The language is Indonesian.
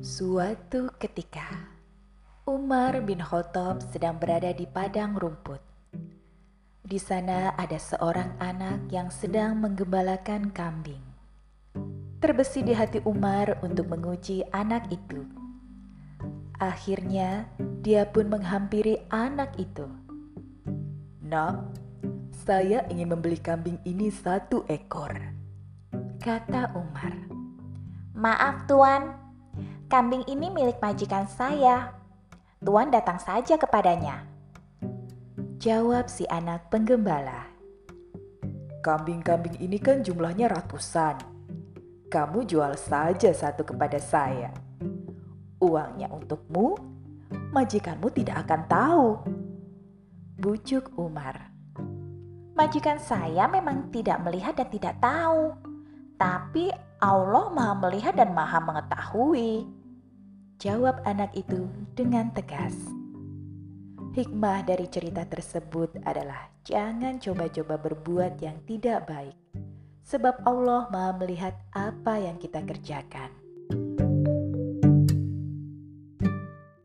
Suatu ketika, Umar bin Khattab sedang berada di padang rumput. Di sana ada seorang anak yang sedang menggembalakan kambing. Terbesi di hati Umar untuk menguji anak itu. Akhirnya, dia pun menghampiri anak itu. Nak, saya ingin membeli kambing ini satu ekor, kata Umar. Maaf, Tuan, Kambing ini milik majikan saya. Tuan datang saja kepadanya. Jawab si anak penggembala. Kambing-kambing ini kan jumlahnya ratusan. Kamu jual saja satu kepada saya. Uangnya untukmu, majikanmu tidak akan tahu. Bujuk Umar. Majikan saya memang tidak melihat dan tidak tahu. Tapi Allah maha melihat dan maha mengetahui. Jawab anak itu dengan tegas. Hikmah dari cerita tersebut adalah jangan coba-coba berbuat yang tidak baik, sebab Allah Maha Melihat apa yang kita kerjakan.